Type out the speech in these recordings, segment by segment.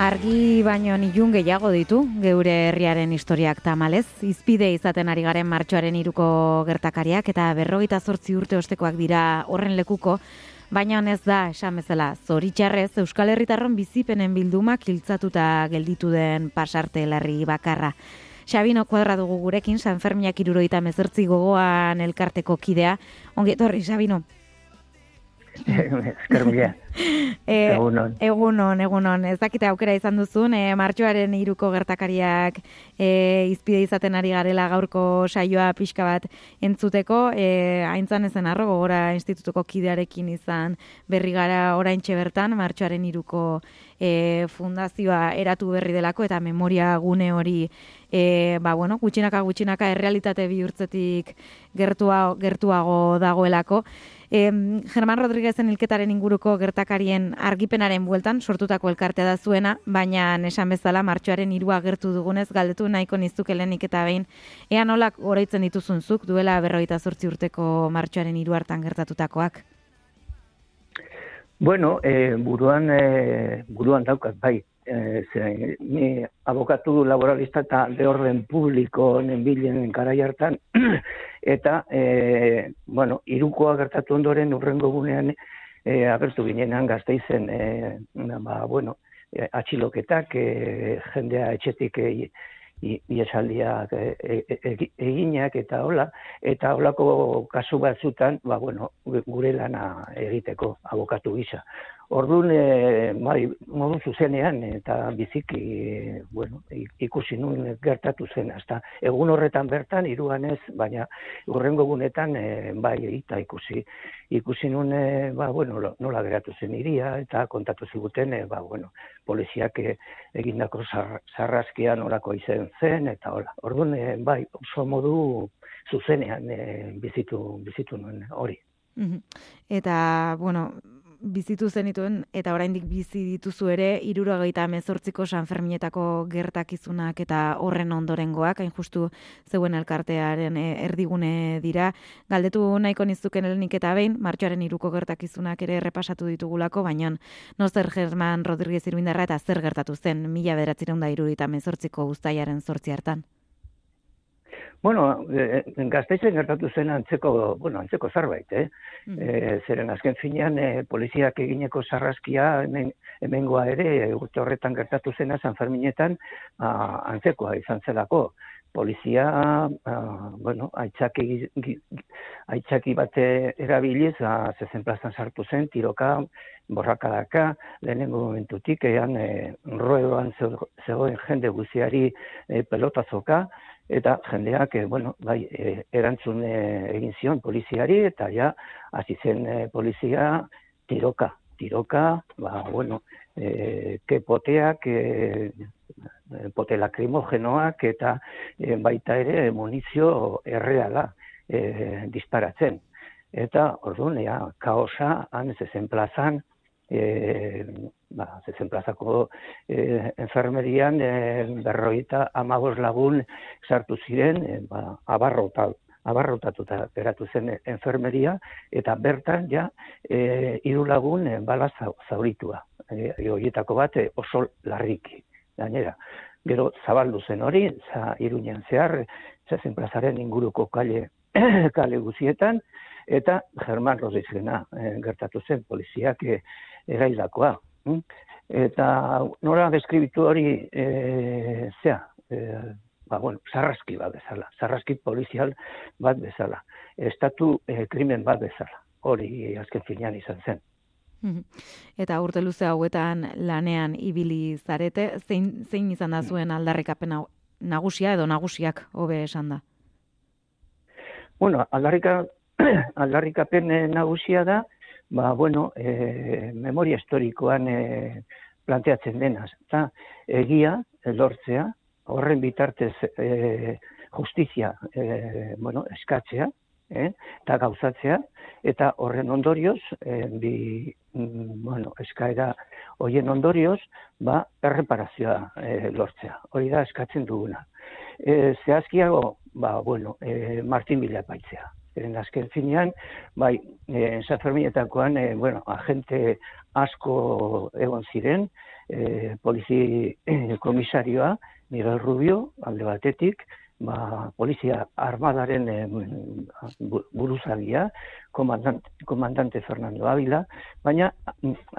Argi baino ilun gehiago ditu geure herriaren historiak tamalez, izpide izaten ari garen martxoaren iruko gertakariak eta berrogeita zortzi urte ostekoak dira horren lekuko, baina honez da, esan bezala, zoritxarrez Euskal Herritarron bizipenen bildumak hiltzatuta gelditu den pasarte larri bakarra. Xabino kuadra dugu gurekin, San Fermiak iruroita mezertzi gogoan elkarteko kidea. Ongi etorri, Xabino. Esker mila. E, egunon. Egunon, egunon. Ez dakite aukera izan duzun, e, martxoaren iruko gertakariak e, izpide izaten ari garela gaurko saioa pixka bat entzuteko. E, Aintzan ezen arro, gora institutuko kidearekin izan berri gara orain bertan martxoaren iruko e, fundazioa eratu berri delako eta memoria gune hori e, ba, bueno, gutxinaka gutxinaka errealitate bihurtzetik gertua, gertuago dagoelako. E, German Rodríguezen hilketaren inguruko gertakarien argipenaren bueltan sortutako elkartea da zuena, baina esan bezala martxoaren irua gertu dugunez galdetu nahiko nizukelenik eta behin ea nolak oroitzen dituzunzuk duela berroita zortzi urteko martxoaren iru hartan gertatutakoak? Bueno, e, buruan, e, buruan daukat, bai, e, ze, ni abokatu laboralista eta de orden publiko nenbilen karai hartan, eta, e, bueno, irukoa gertatu ondoren urrengo gunean e, agertu ginenan gazteizen, e, ba, bueno, atxiloketak, e, jendea etxetik e, iesaldiak e, e, e, eginak eta hola, eta holako kasu batzutan, ba, bueno, gure lana egiteko abokatu gisa. Orduan, e, bai, modu zuzenean eta biziki, bueno, ikusi nun gertatu zen, hasta egun horretan bertan, iruan ez, baina urrengo gunetan, e, bai, eta ikusi, ikusi nun, e, ba, bueno, nola geratu zen iria, eta kontatu ziguten, e, ba, bueno, poliziak e, egindako sarraskian orako izen zen, eta hola. Orduan, e, bai, oso modu zuzenean e, bizitu, bizitu nuen hori. Eta, bueno, bizitu zenituen eta oraindik bizi dituzu ere irurogeita mezortziko San Ferminetako gertakizunak eta horren ondorengoak, hain justu zeuen elkartearen eh, erdigune dira. Galdetu nahiko nizuken helenik eta behin, martxoaren iruko gertakizunak ere errepasatu ditugulako, baina no zer German Rodríguez Irmindarra eta zer gertatu zen mila beratzireunda irurogeita mezortziko guztaiaren zortzi hartan. Bueno, e, gazteizen gertatu zen antzeko, bueno, antzeko zarbait, eh? Mm. E, zeren azken finean, e, poliziak egineko sarraskia hemen, hemengoa ere, urte horretan gertatu zena San Ferminetan, a, antzekoa izan zelako. Polizia, a, bueno, aitzaki, aitzaki bate erabiliz, a, zezen plazan sartu zen, tiroka, borrakadaka, lehenengo momentutik, ean, e, roedoan zegoen jende guziari e, pelotazoka, eta jendeak, e, bueno, bai, e, erantzun e, egin zion poliziari, eta ja, hasi zen e, polizia tiroka, tiroka, ba, bueno, e, ke poteak, e, pote lakrimogenoak, eta e, baita ere munizio erreala e, disparatzen. Eta, orduan, ja, kaosa, han ez ezen plazan, e, ba, zezen plazako e, enfermerian e, berroita amagos lagun sartu ziren, e, ba, abarrota, abarrotatuta geratu zen enfermeria, eta bertan ja e, iru lagun e, bala zauritua. E, horietako bat oso larriki, gainera. Gero zabaldu zen hori, za iruñan zehar, zezen plazaren inguruko kale, kale guzietan, eta German Rodizena e, gertatu zen poliziak e, erailakoa. Hm? Eta nora deskribitu hori e, zea, e, ba, bueno, zarraski bat bezala, zarraski polizial bat bezala, estatu e, krimen bat bezala, hori azken finean izan zen. Eta urte luze hauetan lanean ibili zarete, zein, zein izan da zuen aldarrikapen nagusia edo nagusiak hobe esan da? Bueno, aldarrika, aldarrikapen nagusia da, ba, bueno, e, memoria historikoan e, planteatzen denaz. Eta egia, lortzea, horren bitartez e, justizia e, bueno, eskatzea, e, eta gauzatzea, eta horren ondorioz, e, bi, mm, bueno, eskaera horien ondorioz, ba, erreparazioa e, lortzea. Hori da eskatzen duguna. E, zehazkiago, ba, bueno, e, Martin Bila baitzea Zeren azken finean, bai, e, San Ferminetakoan, e, bueno, agente asko egon ziren, e, polizi komisarioa, Miguel Rubio, alde batetik, ba, polizia armadaren e, buruzagia, komandante, komandante Fernando Ávila, baina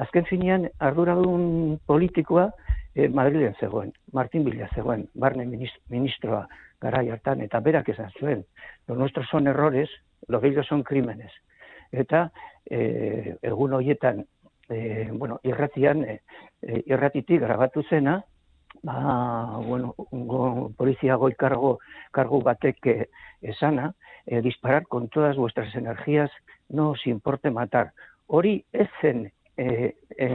azken finean arduradun politikoa e, Madrilen zegoen, Martin Villa zegoen, barne ministroa garai hartan, eta berak esan zuen, lo nuestro son errores, lo bello son crímenes. Eta e, egun horietan, e, bueno, irratian, e, irratitik grabatu zena, ba, bueno, go, polizia goi kargo, kargo batek e, esana, e, disparar con todas vuestras energías, no os importe matar. Hori ez zen e, e,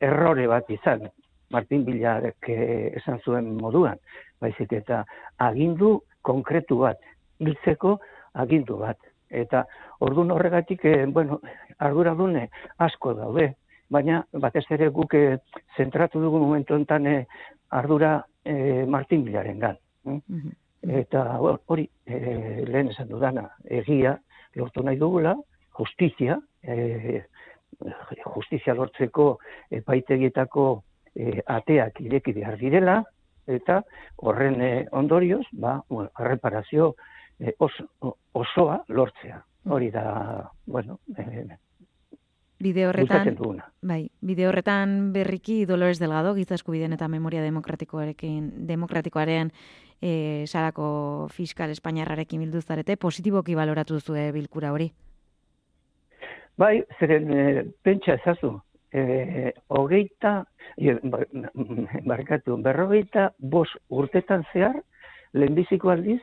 errore bat izan, Martin Bilarek esan zuen moduan, baizik eta agindu konkretu bat, hiltzeko agindu bat. Eta ordun horregatik, e, bueno, arduradune asko daude, baina batez ere guk eh, zentratu dugu momentu enten e, ardura e, Martin Bilaren gan. Mm Eta hori, e, lehen esan dudana, egia lortu nahi dugula, justizia, e, justizia lortzeko epaitegietako e, ateak ireki behar direla, eta horren e, ondorioz, ba, bueno, reparazio e, osoa lortzea. Hori da, bueno, e, Bide horretan, bai, bide horretan berriki Dolores Delgado, gizasku biden eta memoria demokratikoarekin, demokratikoaren e, salako fiskal espainiarrarekin bilduzarete, positiboki baloratu zuen bilkura hori? Bai, zeren e, pentsa ezazu, e, hogeita, barkatu, berrogeita bos urtetan zehar, lehenbiziko aldiz,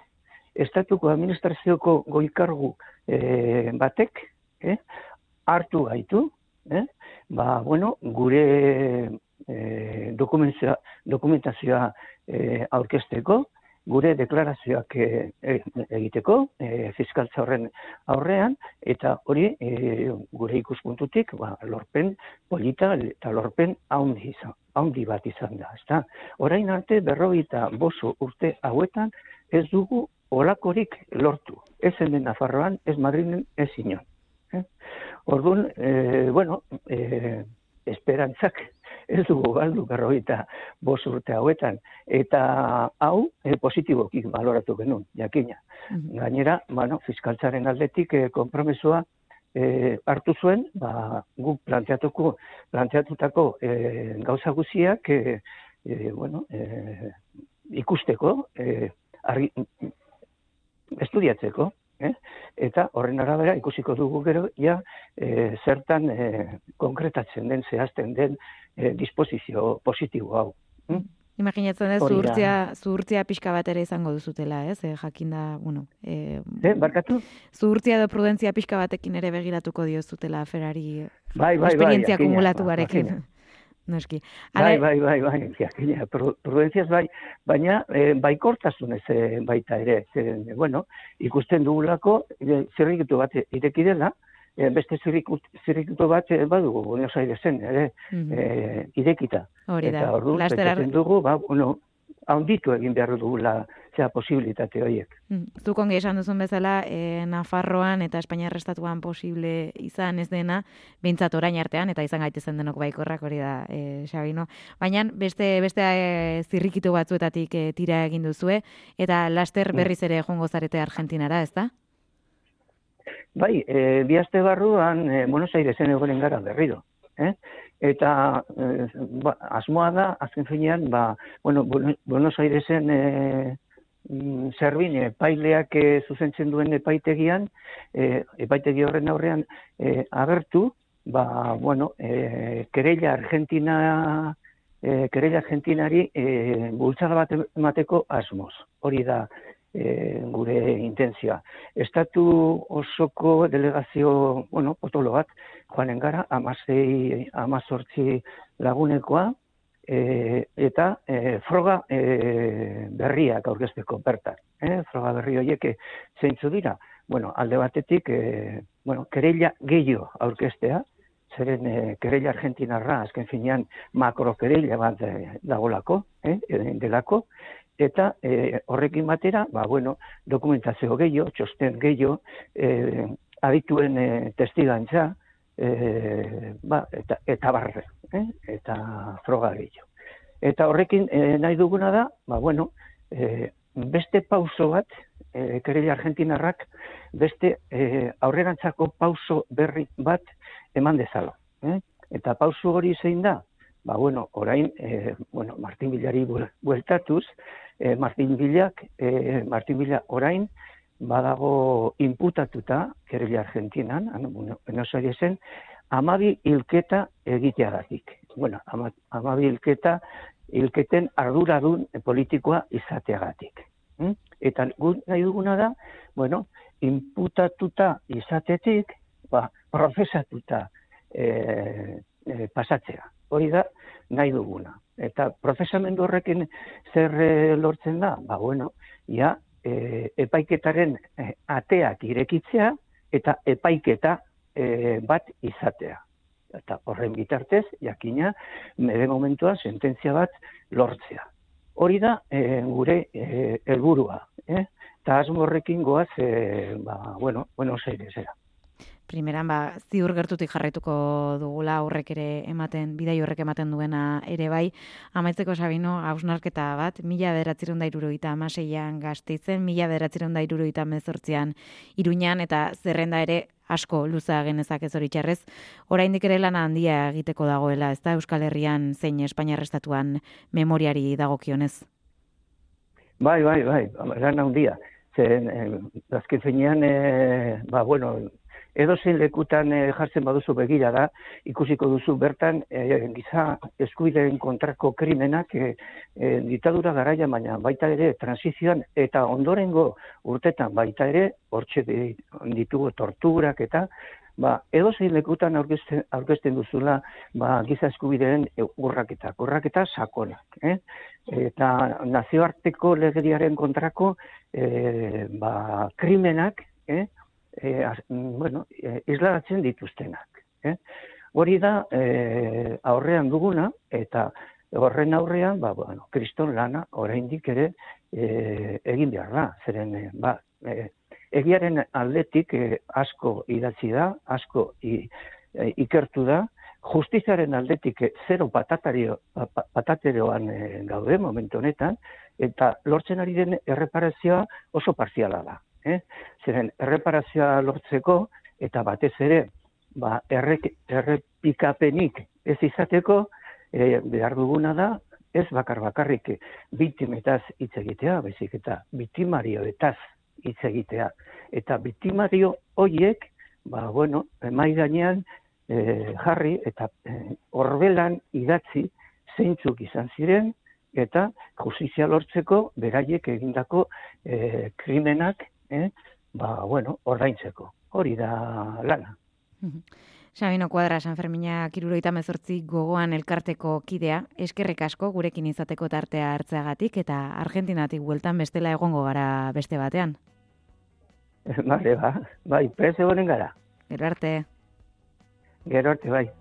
estatuko administrazioko goikargu e, batek, e, hartu gaitu, e, ba, bueno, gure e, dokumentazioa e, aurkesteko, gure deklarazioak e, egiteko e, fiskaltza horren aurrean eta hori e, gure ikuspuntutik ba, lorpen polita eta lorpen haundi izan haundi bat izan da, ezta? Orain arte berrogeita boso urte hauetan ez dugu olakorik lortu. Ez hemen Nafarroan, ez Madriden, ez inon. Eh? Orduan, e, bueno, e, esperantzak ez dugu galdu berroita bos urte hauetan. Eta hau, e, positiboki baloratu genuen, jakina. Mhm. Gainera, bueno, fiskaltzaren aldetik e, kompromesua e, hartu zuen, ba, guk planteatuko, planteatutako e, gauza guziak, e, e, bueno, e, ikusteko, e, argi, estudiatzeko, eh? eta horren arabera ikusiko dugu gero ja e, zertan e, konkretatzen den zehazten den e, disposizio positibo hau. Hm? Imaginatzen ez, zuhurtzia, zuhurtzia pixka bat ere izango duzutela, ez? E, jakinda, bueno... E, eh, barkatu? Zuhurtzia edo prudentzia pixka batekin ere begiratuko diozutela ferari bai, bai, bai, esperientzia kumulatu barekin. Noski. Bai, bai, bai, bai, jakina, prudentziaz bai, baina e, baikortasunez e, baita ere, zer, bueno, ikusten dugulako, e, zerrikitu bat ireki dela, e, beste zirrikutu bat e, badugu, Buenos Airesen, ere, mm -hmm. e, idekita. Hori da, Eta ordu, dugu, ba, bueno, haunditu egin behar dugu la, zea posibilitate horiek. Mm. Zuk ongi esan duzun bezala, e, Nafarroan eta Espainia Restatuan posible izan ez dena, bintzat orain artean, eta izan gaitezen denok baikorrak hori da, e, Xabino. Baina beste, beste e, zirrikitu batzuetatik e, tira egin duzue, eta laster mm. berriz ere jongo zarete Argentinara, ez da? Bai, e, bi barruan e, Buenos Airesen egoren gara berriro. Eh? Eta e, ba, asmoa da, azken finean, ba, bueno, Buenos Airesen e, zerbin epaileak e, zuzentzen duen epaitegian, e, epaitegi horren aurrean e, agertu, ba, bueno, e, kereila Argentina, e, kereila Argentinari e, bultzada bat emateko asmoz. Hori da, e, gure intentzioa. Estatu osoko delegazio, bueno, potolo bat, joanen gara, amazei, amazortzi lagunekoa, e, eta e, froga e, berriak aurkezteko bertan. E, froga berri horiek zeintzu dira. Bueno, alde batetik, e, bueno, kereila gehiago aurkeztea, zeren e, kereila argentinarra, azken finean, makro kereila bat dagolako, eh, delako, eta e, horrekin batera, ba, bueno, dokumentazio gehiago, txosten gehiago, e, adituen e, testigantza, e, ba, eta, eta barre, eh? eta froga gehiago. Eta horrekin e, nahi duguna da, ba, bueno, e, beste pauso bat, e, kerele argentinarrak, beste e, aurrerantzako pauso berri bat eman dezalo. Eh? Eta pauso hori zein da, ba, bueno, orain, e, bueno, Martin Villari bueltatuz, e, Martin Villak, e, Martin Villa orain, badago inputatuta, kerele argentinan, bueno, enosari zen, amabi hilketa egiteagatik. Bueno, ama, amabi hilketa, hilketen arduradun politikoa izateagatik. Hm? Eta gu nahi duguna da, bueno, inputatuta izatetik, ba, profesatuta e, e, pasatzea. Hori da, nahi duguna. Eta profesamendu horrekin zer e, lortzen da? Ba, bueno, ja, e, epaiketaren e, ateak irekitzea eta epaiketa e, bat izatea. Eta horren bitartez, jakina, mede momentua sententzia bat lortzea. Hori da e, gure helburua, eh? Eta asmo horrekin goaz, e, ba, bueno, bueno, zeire, primeran ba, ziur gertutik jarraituko dugula aurrek ere ematen, bidai horrek ematen duena ere bai, amaitzeko sabino, hausnarketa bat, mila bederatzeron da iruroita amaseian gazteitzen, mila bederatzeron da iruroita mezortzian iruñan, eta zerrenda ere asko luza genezak ez hori txarrez, oraindik ere lana handia egiteko dagoela, ez da Euskal Herrian zein Espainiar Estatuan memoriari dagokionez? Bai, bai, bai, lana handia. Zen, eh, azken finean, eh, ba, bueno, edo zein lekutan e, jartzen baduzu begira da, ikusiko duzu bertan e, giza eskubideen kontrako krimenak e, e, ditadura garaia, baina baita ere transizioan eta ondorengo urtetan baita ere, hortxe ditugu torturak eta, ba, edo zein lekutan aurkezten, aurkezten duzula ba, giza eskubideen urraketa, urraketa sakonak. Eh? Eta nazioarteko legediaren kontrako e, ba, krimenak, eh? E, az, bueno, e, islaratzen dituztenak. Eh? Hori da e, aurrean duguna, eta horren aurrean, ba, bueno, kriston lana oraindik ere e, egin behar da. Zeren, e, ba, e, egiaren aldetik e, asko idatzi da, asko i, e, ikertu da, justiziaren aldetik zero patatario, patateroan e, gaude momentu honetan, eta lortzen ari den erreparazioa oso parziala da eh? Zeren erreparazioa lortzeko eta batez ere ba errek, errepikapenik ez izateko e, behar duguna da ez bakar bakarrik biktimetaz hitz egitea, baizik eta biktimarioetaz hitz egitea eta biktimario hoiek ba bueno, mai gainean e, jarri eta e, horbelan idatzi zeintzuk izan ziren eta justizia lortzeko beraiek egindako e, krimenak eh? ba, bueno, ordaintzeko. Hori da lana. Sabino Kuadra, San Fermina Kiruroita mezortzi gogoan elkarteko kidea, eskerrik asko gurekin izateko tartea hartzeagatik eta Argentinatik bueltan bestela egongo gara beste batean. Bale, ba, bai, prese gara. Gero arte. Gero arte, bai.